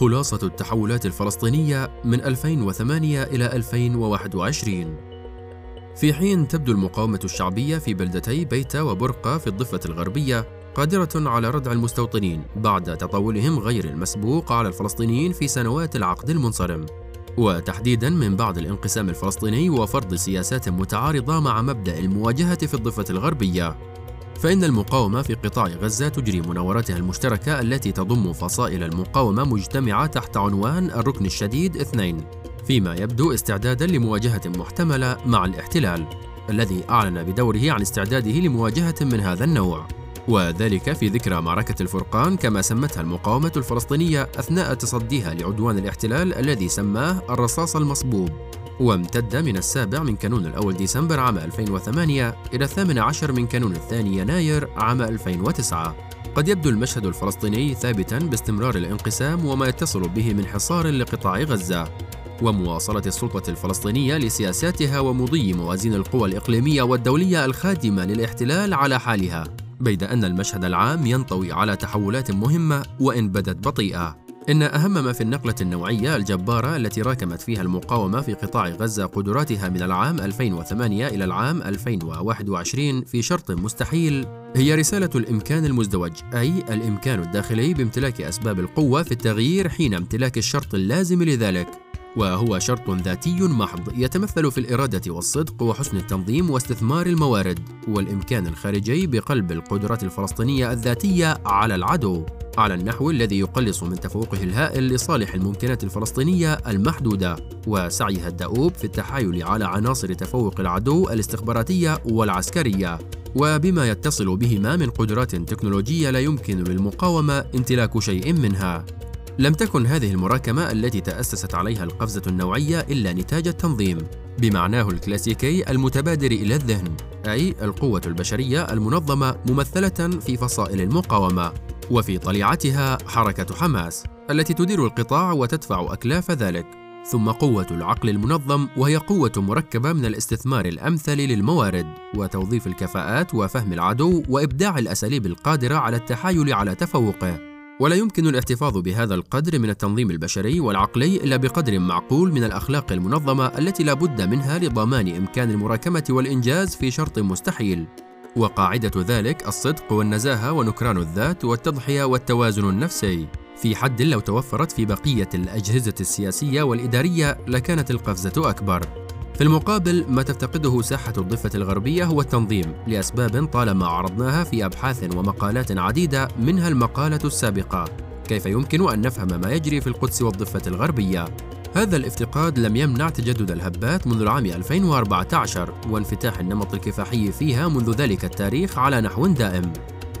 خلاصة التحولات الفلسطينية من 2008 إلى 2021 في حين تبدو المقاومة الشعبية في بلدتي بيتا وبرقة في الضفة الغربية قادرة على ردع المستوطنين بعد تطاولهم غير المسبوق على الفلسطينيين في سنوات العقد المنصرم. وتحديدا من بعد الانقسام الفلسطيني وفرض سياسات متعارضة مع مبدأ المواجهة في الضفة الغربية. فإن المقاومة في قطاع غزة تجري مناوراتها المشتركة التي تضم فصائل المقاومة مجتمعة تحت عنوان الركن الشديد اثنين فيما يبدو استعدادا لمواجهة محتملة مع الاحتلال الذي أعلن بدوره عن استعداده لمواجهة من هذا النوع. وذلك في ذكرى معركة الفرقان كما سمتها المقاومة الفلسطينية أثناء تصديها لعدوان الاحتلال الذي سماه الرصاص المصبوب. وامتد من السابع من كانون الأول ديسمبر عام 2008 إلى الثامن عشر من كانون الثاني يناير عام 2009 قد يبدو المشهد الفلسطيني ثابتا باستمرار الانقسام وما يتصل به من حصار لقطاع غزة. ومواصلة السلطة الفلسطينية لسياساتها ومضي موازين القوى الإقليمية والدولية الخادمة للاحتلال على حالها. بيد أن المشهد العام ينطوي على تحولات مهمة وإن بدت بطيئة. إن أهم ما في النقلة النوعية الجبارة التي راكمت فيها المقاومة في قطاع غزة قدراتها من العام 2008 إلى العام 2021 في شرط مستحيل هي رسالة الإمكان المزدوج أي الإمكان الداخلي بامتلاك أسباب القوة في التغيير حين امتلاك الشرط اللازم لذلك. وهو شرط ذاتي محض يتمثل في الإرادة والصدق وحسن التنظيم واستثمار الموارد والإمكان الخارجي بقلب القدرات الفلسطينية الذاتية على العدو على النحو الذي يقلص من تفوقه الهائل لصالح الممكنات الفلسطينية المحدودة وسعيها الدؤوب في التحايل على عناصر تفوق العدو الاستخباراتية والعسكرية. وبما يتصل بهما من قدرات تكنولوجية لا يمكن للمقاومة امتلاك شيء منها. لم تكن هذه المراكمة التي تأسست عليها القفزة النوعية إلا نتاج التنظيم بمعناه الكلاسيكي المتبادر إلى الذهن أي القوة البشرية المنظمة ممثلة في فصائل المقاومة وفي طليعتها حركة حماس التي تدير القطاع وتدفع أكلاف ذلك. ثم قوة العقل المنظم وهي قوة مركبة من الاستثمار الأمثل للموارد وتوظيف الكفاءات وفهم العدو وإبداع الأساليب القادرة على التحايل على تفوقه. ولا يمكن الاحتفاظ بهذا القدر من التنظيم البشري والعقلي إلا بقدر معقول من الأخلاق المنظمة التي لا بد منها لضمان إمكان المراكمة والإنجاز في شرط مستحيل. وقاعدة ذلك الصدق والنزاهة ونكران الذات والتضحية والتوازن النفسي. في حد لو توفرت في بقية الأجهزة السياسية والإدارية لكانت القفزة أكبر. في المقابل ما تفتقده ساحة الضفة الغربية هو التنظيم لأسباب طالما عرضناها في أبحاث ومقالات عديدة منها المقالة السابقة. كيف يمكن أن نفهم ما يجري في القدس والضفة الغربية؟ هذا الافتقاد لم يمنع تجدد الهبات منذ العام 2014 وانفتاح النمط الكفاحي فيها منذ ذلك التاريخ على نحو دائم.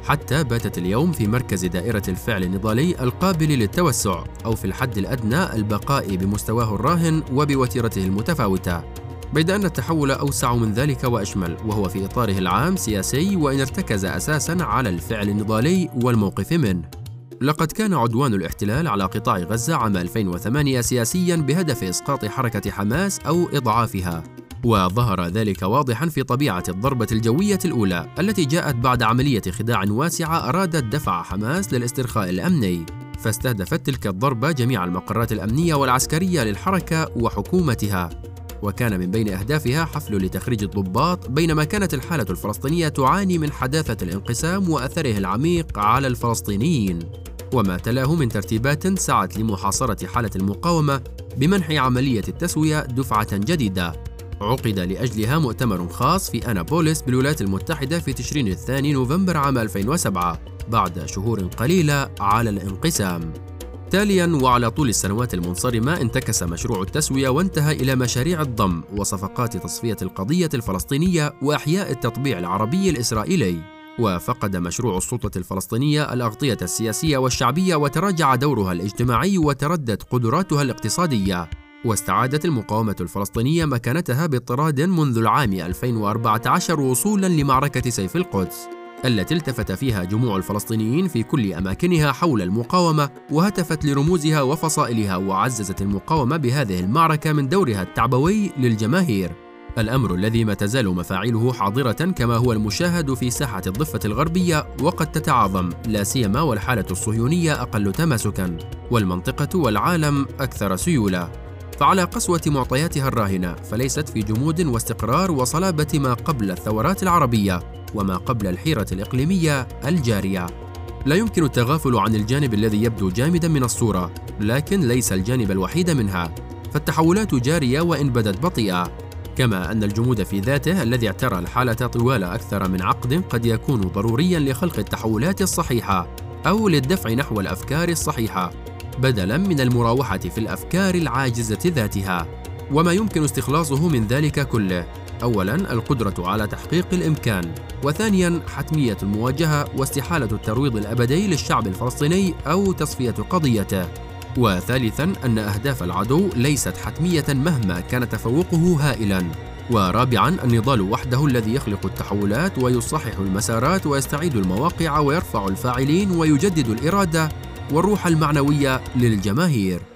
حتى باتت اليوم في مركز دائرة الفعل النضالي القابل للتوسع أو في الحد الأدنى البقاء بمستواه الراهن وبوتيرته المتفاوتة. بيد أن التحول أوسع من ذلك وأشمل وهو في إطاره العام سياسي وإن ارتكز أساسا على الفعل النضالي والموقف منه. لقد كان عدوان الاحتلال على قطاع غزة عام 2008 سياسيا بهدف إسقاط حركة حماس أو إضعافها. وظهر ذلك واضحا في طبيعة الضربة الجوية الأولى التي جاءت بعد عملية خداع واسعة أرادت دفع حماس للاسترخاء الأمني. فاستهدفت تلك الضربة جميع المقرات الأمنية والعسكرية للحركة وحكومتها. وكان من بين أهدافها حفل لتخريج الضباط بينما كانت الحالة الفلسطينية تعاني من حداثة الانقسام وأثره العميق على الفلسطينيين. وما تلاه من ترتيبات سعت لمحاصرة حالة المقاومة بمنح عملية التسوية دفعة جديدة. عقد لأجلها مؤتمر خاص في أنابوليس بالولايات المتحدة في تشرين الثاني نوفمبر عام 2007 بعد شهور قليلة على الانقسام. تاليا وعلى طول السنوات المنصرمة انتكس مشروع التسوية وانتهى إلى مشاريع الضم وصفقات تصفية القضية الفلسطينية وإحياء التطبيع العربي الإسرائيلي. وفقد مشروع السلطة الفلسطينية الأغطية السياسية والشعبية وتراجع دورها الاجتماعي وتردت قدراتها الاقتصادية. واستعادت المقاومة الفلسطينية مكانتها باضطراد منذ العام 2014 وصولا لمعركة سيف القدس. التي التفت فيها جموع الفلسطينيين في كل أماكنها حول المقاومة وهتفت لرموزها وفصائلها وعززت المقاومة بهذه المعركة من دورها التعبوي للجماهير. الأمر الذي ما تزال مفاعله حاضرة كما هو المشاهد في ساحة الضفة الغربية وقد تتعاظم لا سيما والحالة الصهيونية أقل تماسكا والمنطقة والعالم أكثر سيولة فعلى قسوة معطياتها الراهنة فليست في جمود واستقرار وصلابة ما قبل الثورات العربية. وما قبل الحيرة الإقليمية الجارية. لا يمكن التغافل عن الجانب الذي يبدو جامدا من الصورة لكن ليس الجانب الوحيد منها. فالتحولات جارية وإن بدت بطيئة. كما أن الجمود في ذاته الذي اعترى الحالة طوال أكثر من عقد قد يكون ضروريا لخلق التحولات الصحيحة أو للدفع نحو الأفكار الصحيحة بدلا من المراوحة في الأفكار العاجزة ذاتها. وما يمكن استخلاصه من ذلك كله اولا القدرة على تحقيق الإمكان وثانيا حتمية المواجهة واستحالة الترويض الأبدي للشعب الفلسطيني أو تصفية قضيته. وثالثا أن أهداف العدو ليست حتمية مهما كان تفوقه هائلا. ورابعا النضال وحده الذي يخلق التحولات ويصحح المسارات ويستعيد المواقع ويرفع الفاعلين ويجدد الإرادة والروح المعنوية للجماهير.